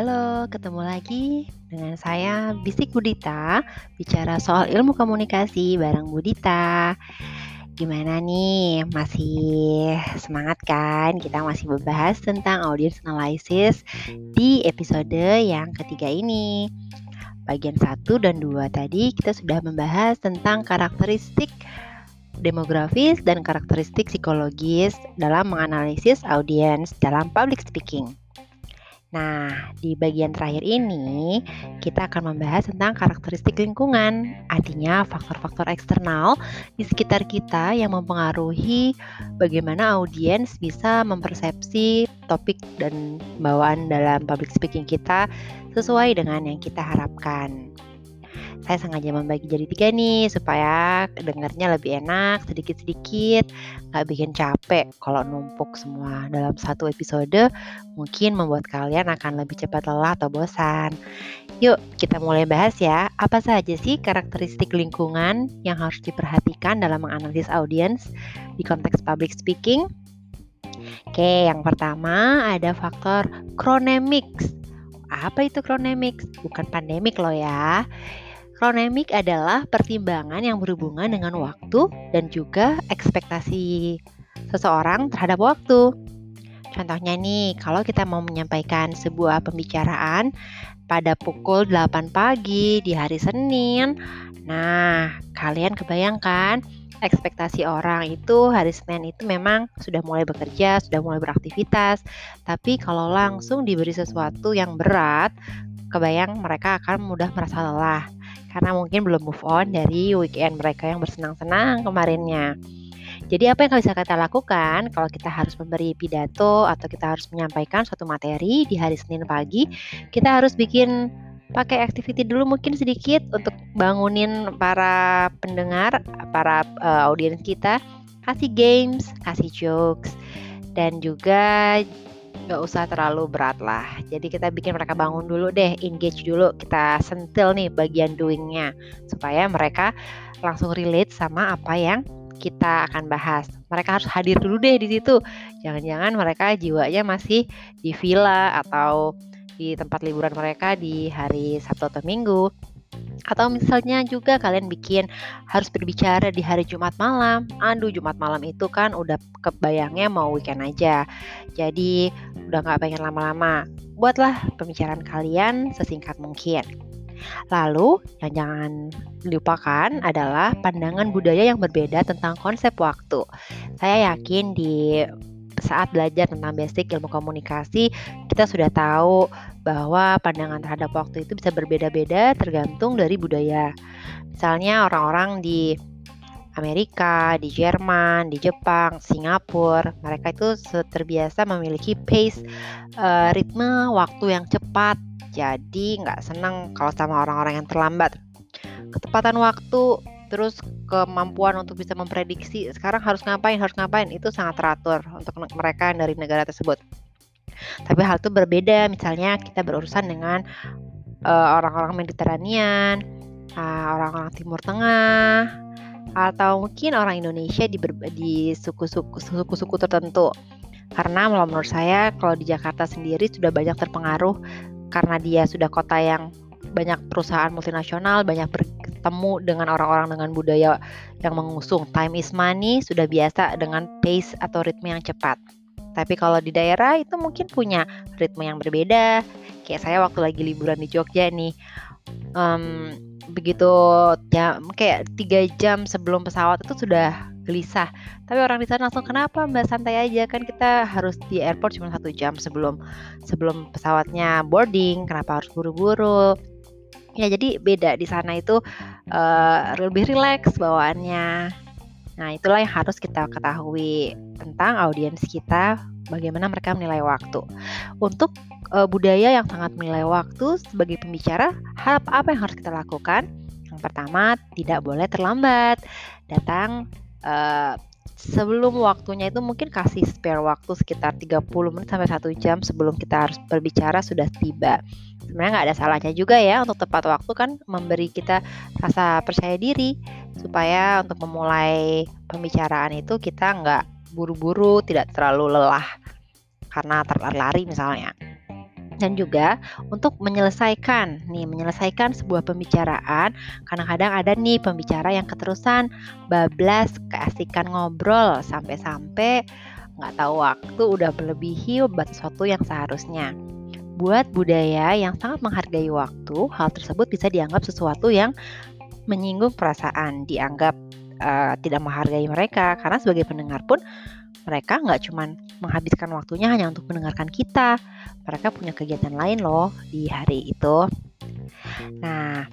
Halo, ketemu lagi dengan saya Bisik Budita Bicara soal ilmu komunikasi bareng Budita Gimana nih, masih semangat kan? Kita masih membahas tentang audience analysis di episode yang ketiga ini Bagian 1 dan 2 tadi kita sudah membahas tentang karakteristik demografis dan karakteristik psikologis dalam menganalisis audiens dalam public speaking. Nah, di bagian terakhir ini kita akan membahas tentang karakteristik lingkungan, artinya faktor-faktor eksternal di sekitar kita yang mempengaruhi bagaimana audiens bisa mempersepsi topik dan bawaan dalam public speaking kita sesuai dengan yang kita harapkan saya sengaja membagi jadi tiga nih supaya dengarnya lebih enak sedikit-sedikit nggak bikin capek kalau numpuk semua dalam satu episode mungkin membuat kalian akan lebih cepat lelah atau bosan Yuk kita mulai bahas ya apa saja sih karakteristik lingkungan yang harus diperhatikan dalam menganalisis audiens di konteks public speaking Oke, yang pertama ada faktor chronemics. Apa itu chronemics? Bukan pandemik loh ya. Kronemik adalah pertimbangan yang berhubungan dengan waktu dan juga ekspektasi seseorang terhadap waktu. Contohnya nih, kalau kita mau menyampaikan sebuah pembicaraan pada pukul 8 pagi di hari Senin, nah kalian kebayangkan ekspektasi orang itu hari Senin itu memang sudah mulai bekerja, sudah mulai beraktivitas. Tapi kalau langsung diberi sesuatu yang berat, kebayang mereka akan mudah merasa lelah karena mungkin belum move on dari weekend mereka yang bersenang-senang kemarinnya. Jadi apa yang bisa kita lakukan kalau kita harus memberi pidato atau kita harus menyampaikan suatu materi di hari Senin pagi, kita harus bikin pakai activity dulu mungkin sedikit untuk bangunin para pendengar, para uh, audiens kita, kasih games, kasih jokes dan juga nggak usah terlalu berat lah. Jadi kita bikin mereka bangun dulu deh, engage dulu, kita sentil nih bagian doingnya supaya mereka langsung relate sama apa yang kita akan bahas. Mereka harus hadir dulu deh di situ. Jangan-jangan mereka jiwanya masih di villa atau di tempat liburan mereka di hari Sabtu atau Minggu. Atau misalnya juga kalian bikin harus berbicara di hari Jumat malam. Aduh, Jumat malam itu kan udah kebayangnya mau weekend aja. Jadi udah nggak pengen lama-lama. Buatlah pembicaraan kalian sesingkat mungkin. Lalu, yang jangan dilupakan adalah pandangan budaya yang berbeda tentang konsep waktu. Saya yakin di saat belajar tentang basic ilmu komunikasi, kita sudah tahu bahwa pandangan terhadap waktu itu bisa berbeda-beda tergantung dari budaya. Misalnya orang-orang di Amerika, di Jerman, di Jepang, Singapura, mereka itu terbiasa memiliki pace uh, ritme waktu yang cepat. Jadi nggak senang kalau sama orang-orang yang terlambat. Ketepatan waktu, terus kemampuan untuk bisa memprediksi sekarang harus ngapain, harus ngapain itu sangat teratur untuk mereka dari negara tersebut. Tapi hal itu berbeda misalnya kita berurusan dengan uh, orang-orang Mediterranean, uh, orang-orang Timur Tengah, atau mungkin orang Indonesia di, suku-suku tertentu. Karena menurut saya kalau di Jakarta sendiri sudah banyak terpengaruh karena dia sudah kota yang banyak perusahaan multinasional, banyak bertemu dengan orang-orang dengan budaya yang mengusung time is money, sudah biasa dengan pace atau ritme yang cepat. Tapi kalau di daerah itu mungkin punya ritme yang berbeda. Kayak saya waktu lagi liburan di Jogja nih, um, begitu ya kayak tiga jam sebelum pesawat itu sudah gelisah. Tapi orang di sana langsung kenapa mbak santai aja kan kita harus di airport cuma satu jam sebelum sebelum pesawatnya boarding. Kenapa harus buru-buru? Ya jadi beda di sana itu uh, lebih rileks bawaannya. Nah, itulah yang harus kita ketahui tentang audiens kita, bagaimana mereka menilai waktu. Untuk uh, budaya yang sangat menilai waktu sebagai pembicara, harap apa yang harus kita lakukan? Yang pertama, tidak boleh terlambat. Datang uh, sebelum waktunya itu mungkin kasih spare waktu sekitar 30 menit sampai 1 jam sebelum kita harus berbicara sudah tiba. Sebenarnya nggak ada salahnya juga ya untuk tepat waktu kan memberi kita rasa percaya diri supaya untuk memulai pembicaraan itu kita nggak buru-buru, tidak terlalu lelah karena terlari misalnya. Dan juga untuk menyelesaikan. Nih menyelesaikan sebuah pembicaraan kadang-kadang ada nih pembicara yang keterusan bablas keasikan ngobrol sampai-sampai nggak tahu waktu udah melebihi batas waktu yang seharusnya. Buat budaya yang sangat menghargai waktu hal tersebut bisa dianggap sesuatu yang menyinggung perasaan dianggap uh, tidak menghargai mereka. Karena sebagai pendengar pun mereka nggak cuma menghabiskan waktunya hanya untuk mendengarkan kita, mereka punya kegiatan lain loh di hari itu. Nah,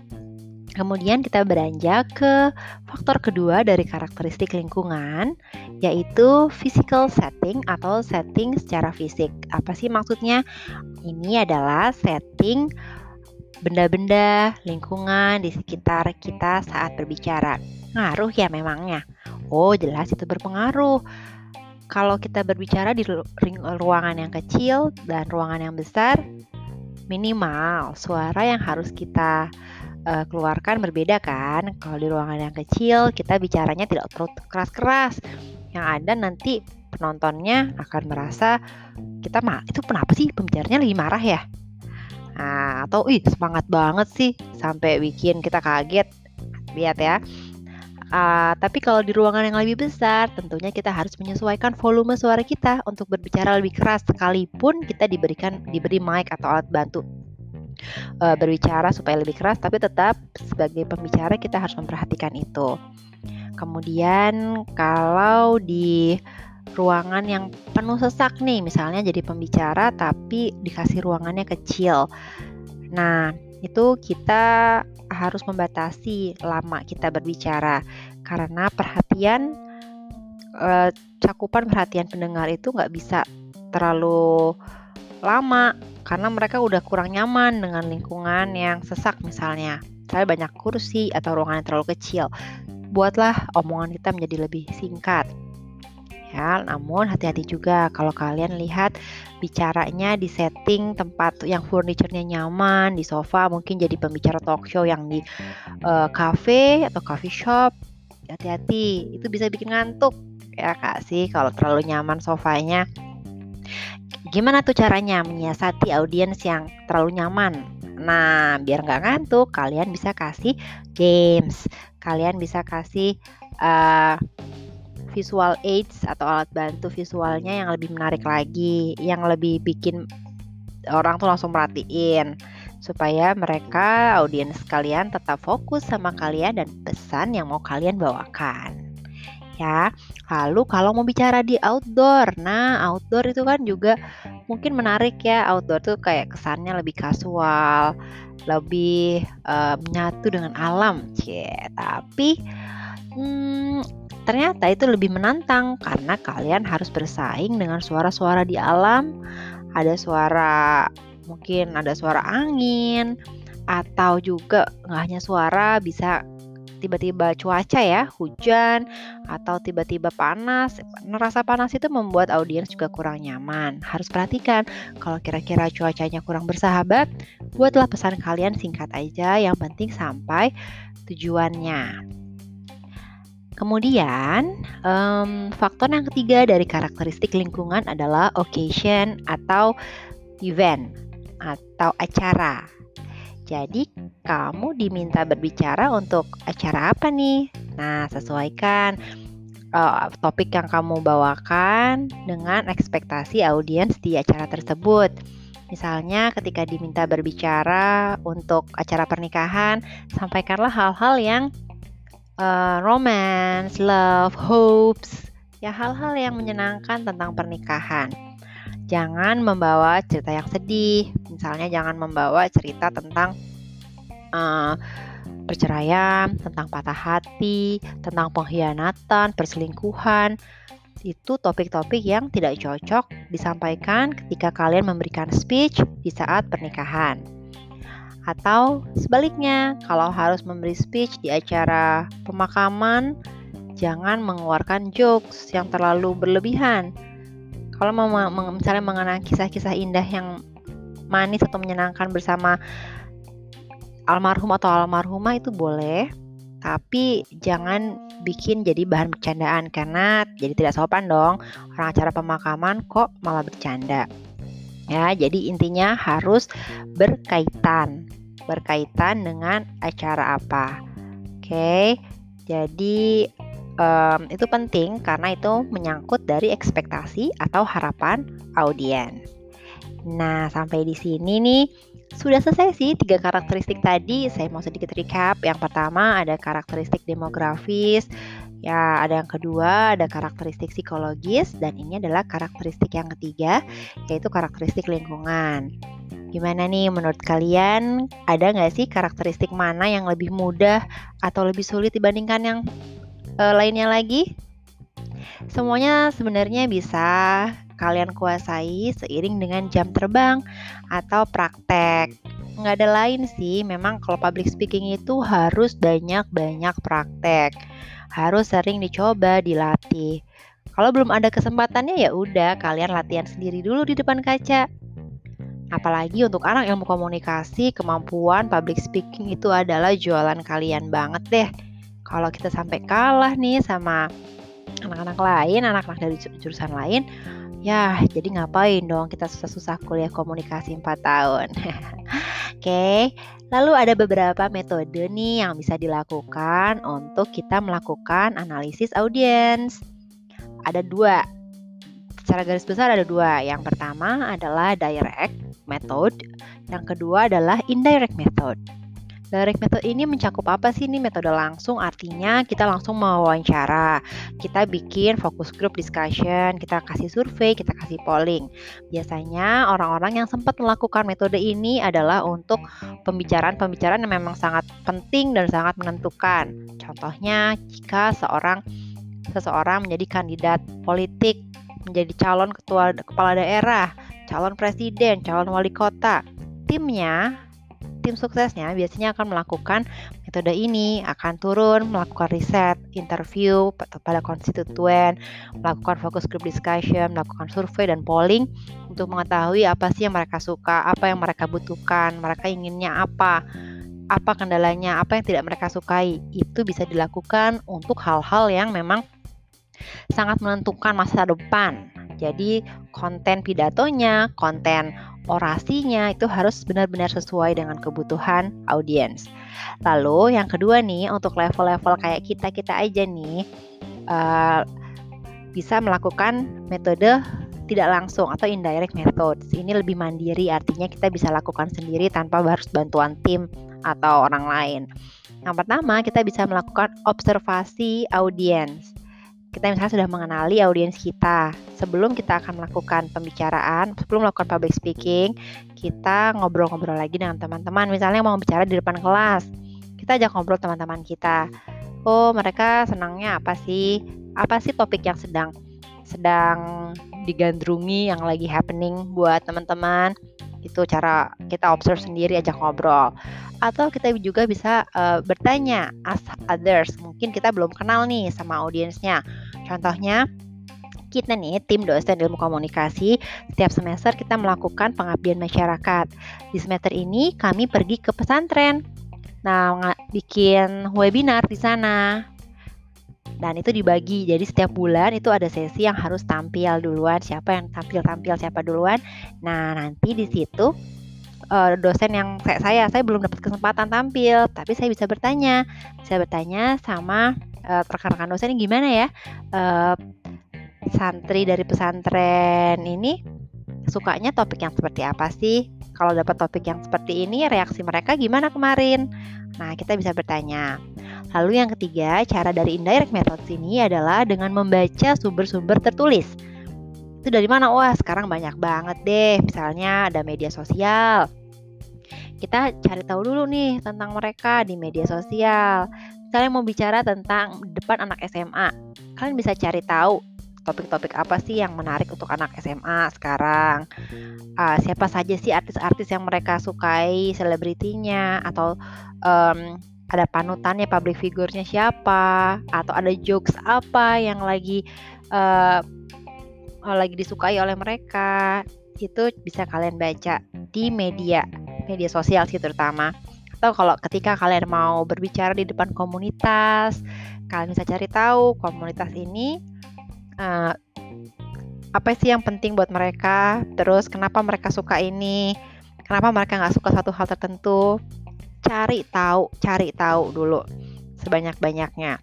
kemudian kita beranjak ke faktor kedua dari karakteristik lingkungan, yaitu physical setting atau setting secara fisik. Apa sih maksudnya? Ini adalah setting benda-benda, lingkungan di sekitar kita saat berbicara. Ngaruh ya memangnya? Oh, jelas itu berpengaruh kalau kita berbicara di ruangan yang kecil dan ruangan yang besar, minimal suara yang harus kita uh, keluarkan berbeda kan. Kalau di ruangan yang kecil, kita bicaranya tidak terlalu keras-keras. Yang ada nanti penontonnya akan merasa kita mah itu kenapa sih pembicaranya lagi marah ya? Nah, atau ih semangat banget sih sampai bikin kita kaget. Lihat ya. Uh, tapi kalau di ruangan yang lebih besar, tentunya kita harus menyesuaikan volume suara kita untuk berbicara lebih keras sekalipun kita diberikan diberi mic atau alat bantu uh, berbicara supaya lebih keras, tapi tetap sebagai pembicara kita harus memperhatikan itu. Kemudian kalau di ruangan yang penuh sesak nih, misalnya jadi pembicara tapi dikasih ruangannya kecil. Nah, itu kita harus membatasi lama kita berbicara. Karena perhatian eh, cakupan perhatian pendengar itu nggak bisa terlalu lama karena mereka udah kurang nyaman dengan lingkungan yang sesak misalnya. Saya banyak kursi atau ruangan yang terlalu kecil. Buatlah omongan kita menjadi lebih singkat. Ya. Namun hati-hati juga kalau kalian lihat bicaranya di setting tempat yang furniturnya nyaman, di sofa mungkin jadi pembicara talk show yang di uh, cafe atau coffee shop. Hati-hati, itu bisa bikin ngantuk ya Kak sih kalau terlalu nyaman sofanya. Gimana tuh caranya menyiasati audiens yang terlalu nyaman? Nah, biar nggak ngantuk, kalian bisa kasih games, kalian bisa kasih uh, visual aids atau alat bantu visualnya yang lebih menarik lagi, yang lebih bikin orang tuh langsung merhatiin supaya mereka audiens kalian tetap fokus sama kalian dan pesan yang mau kalian bawakan. Ya, lalu kalau mau bicara di outdoor, nah outdoor itu kan juga mungkin menarik ya. Outdoor tuh kayak kesannya lebih kasual, lebih uh, menyatu dengan alam, cie. Tapi hmm, Ternyata itu lebih menantang karena kalian harus bersaing dengan suara-suara di alam. Ada suara mungkin ada suara angin atau juga nggak hanya suara bisa tiba-tiba cuaca ya hujan atau tiba-tiba panas. Rasa panas itu membuat audiens juga kurang nyaman. Harus perhatikan kalau kira-kira cuacanya kurang bersahabat buatlah pesan kalian singkat aja yang penting sampai tujuannya Kemudian, um, faktor yang ketiga dari karakteristik lingkungan adalah occasion atau event atau acara. Jadi, kamu diminta berbicara untuk acara apa nih? Nah, sesuaikan uh, topik yang kamu bawakan dengan ekspektasi audiens di acara tersebut. Misalnya, ketika diminta berbicara untuk acara pernikahan, sampaikanlah hal-hal yang uh, romance, love, hopes, ya hal-hal yang menyenangkan tentang pernikahan. Jangan membawa cerita yang sedih, misalnya jangan membawa cerita tentang uh, perceraian, tentang patah hati, tentang pengkhianatan, perselingkuhan. Itu topik-topik yang tidak cocok disampaikan ketika kalian memberikan speech di saat pernikahan. Atau sebaliknya, kalau harus memberi speech di acara pemakaman, jangan mengeluarkan jokes yang terlalu berlebihan. Kalau misalnya mengenang kisah-kisah indah yang manis atau menyenangkan bersama almarhum atau almarhumah itu boleh, tapi jangan bikin jadi bahan bercandaan karena jadi tidak sopan dong orang acara pemakaman kok malah bercanda. Ya, jadi intinya harus berkaitan. Berkaitan dengan acara apa. Oke. Jadi um, itu penting karena itu menyangkut dari ekspektasi atau harapan audiens. Nah, sampai di sini nih sudah selesai sih tiga karakteristik tadi. Saya mau sedikit recap. Yang pertama ada karakteristik demografis. Ya, ada yang kedua, ada karakteristik psikologis dan ini adalah karakteristik yang ketiga yaitu karakteristik lingkungan. Gimana nih menurut kalian? Ada nggak sih karakteristik mana yang lebih mudah atau lebih sulit dibandingkan yang uh, lainnya lagi? Semuanya sebenarnya bisa kalian kuasai seiring dengan jam terbang atau praktek. Nggak ada lain sih, memang kalau public speaking itu harus banyak-banyak praktek. Harus sering dicoba, dilatih. Kalau belum ada kesempatannya ya udah kalian latihan sendiri dulu di depan kaca. Apalagi untuk anak ilmu komunikasi, kemampuan public speaking itu adalah jualan kalian banget deh. Kalau kita sampai kalah nih sama anak-anak lain, anak-anak dari jurusan lain, ya jadi ngapain dong kita susah-susah kuliah komunikasi 4 tahun. Oke, lalu ada beberapa metode nih yang bisa dilakukan untuk kita melakukan analisis audiens. Ada dua, secara garis besar ada dua. Yang pertama adalah direct method, yang kedua adalah indirect method. Direct method ini mencakup apa sih ini metode langsung? Artinya kita langsung mewawancara, kita bikin focus group discussion, kita kasih survei, kita kasih polling. Biasanya orang-orang yang sempat melakukan metode ini adalah untuk pembicaraan-pembicaraan yang memang sangat penting dan sangat menentukan. Contohnya jika seorang seseorang menjadi kandidat politik, menjadi calon ketua kepala daerah, calon presiden, calon wali kota, timnya tim suksesnya biasanya akan melakukan metode ini, akan turun, melakukan riset, interview pada konstituen, melakukan focus group discussion, melakukan survei dan polling untuk mengetahui apa sih yang mereka suka, apa yang mereka butuhkan, mereka inginnya apa, apa kendalanya, apa yang tidak mereka sukai. Itu bisa dilakukan untuk hal-hal yang memang sangat menentukan masa depan. Jadi konten pidatonya, konten orasinya itu harus benar-benar sesuai dengan kebutuhan audiens. Lalu yang kedua nih untuk level-level kayak kita kita aja nih uh, bisa melakukan metode tidak langsung atau indirect methods. Ini lebih mandiri artinya kita bisa lakukan sendiri tanpa harus bantuan tim atau orang lain. Yang pertama kita bisa melakukan observasi audiens kita misalnya sudah mengenali audiens kita. Sebelum kita akan melakukan pembicaraan sebelum melakukan public speaking kita ngobrol-ngobrol lagi dengan teman-teman. Misalnya mau bicara di depan kelas kita ajak ngobrol teman-teman kita. Oh mereka senangnya apa sih? Apa sih topik yang sedang sedang digandrungi yang lagi happening buat teman-teman? Itu cara kita observe sendiri ajak ngobrol. Atau kita juga bisa uh, bertanya ask others. Mungkin kita belum kenal nih sama audiensnya contohnya kita nih tim dosen ilmu komunikasi setiap semester kita melakukan pengabdian masyarakat. Di semester ini kami pergi ke pesantren. Nah bikin webinar di sana. Dan itu dibagi. Jadi setiap bulan itu ada sesi yang harus tampil duluan. Siapa yang tampil tampil siapa duluan. Nah nanti di situ uh, dosen yang kayak saya saya belum dapat kesempatan tampil. Tapi saya bisa bertanya. Bisa bertanya sama uh, rekan-rekan dosen ini gimana ya uh, santri dari pesantren ini sukanya topik yang seperti apa sih kalau dapat topik yang seperti ini reaksi mereka gimana kemarin nah kita bisa bertanya Lalu yang ketiga, cara dari indirect method ini adalah dengan membaca sumber-sumber tertulis itu dari mana? Wah, sekarang banyak banget deh. Misalnya ada media sosial. Kita cari tahu dulu nih tentang mereka di media sosial. Misalnya mau bicara tentang depan anak SMA, kalian bisa cari tahu topik-topik apa sih yang menarik untuk anak SMA sekarang. Uh, siapa saja sih artis-artis yang mereka sukai, selebritinya atau um, ada panutannya public figure-nya siapa atau ada jokes apa yang lagi uh, lagi disukai oleh mereka? Itu bisa kalian baca di media media sosial sih terutama atau kalau ketika kalian mau berbicara di depan komunitas kalian bisa cari tahu komunitas ini uh, apa sih yang penting buat mereka, terus kenapa mereka suka ini, kenapa mereka nggak suka satu hal tertentu. Cari tahu, cari tahu dulu sebanyak-banyaknya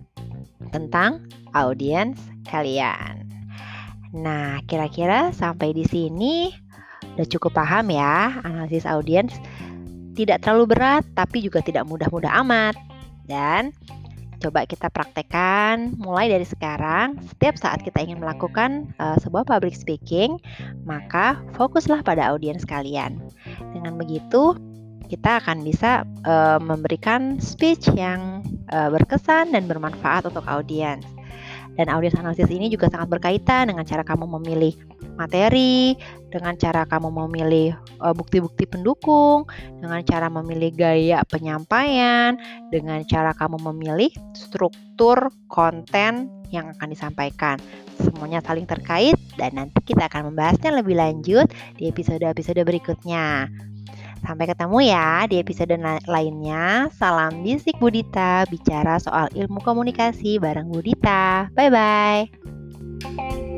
tentang audiens kalian. Nah, kira-kira sampai di sini udah cukup paham ya analisis audiens tidak terlalu berat tapi juga tidak mudah-mudah amat. Dan coba kita praktekkan mulai dari sekarang. Setiap saat kita ingin melakukan uh, sebuah public speaking, maka fokuslah pada audiens kalian. Dengan begitu, kita akan bisa uh, memberikan speech yang uh, berkesan dan bermanfaat untuk audiens. Dan audiens analisis ini juga sangat berkaitan dengan cara kamu memilih materi, dengan cara kamu memilih uh, bukti-bukti pendukung, dengan cara memilih gaya penyampaian, dengan cara kamu memilih struktur konten yang akan disampaikan. Semuanya saling terkait dan nanti kita akan membahasnya lebih lanjut di episode-episode berikutnya. Sampai ketemu ya di episode lainnya. Salam Bisik Budita, bicara soal ilmu komunikasi bareng Budita. Bye-bye.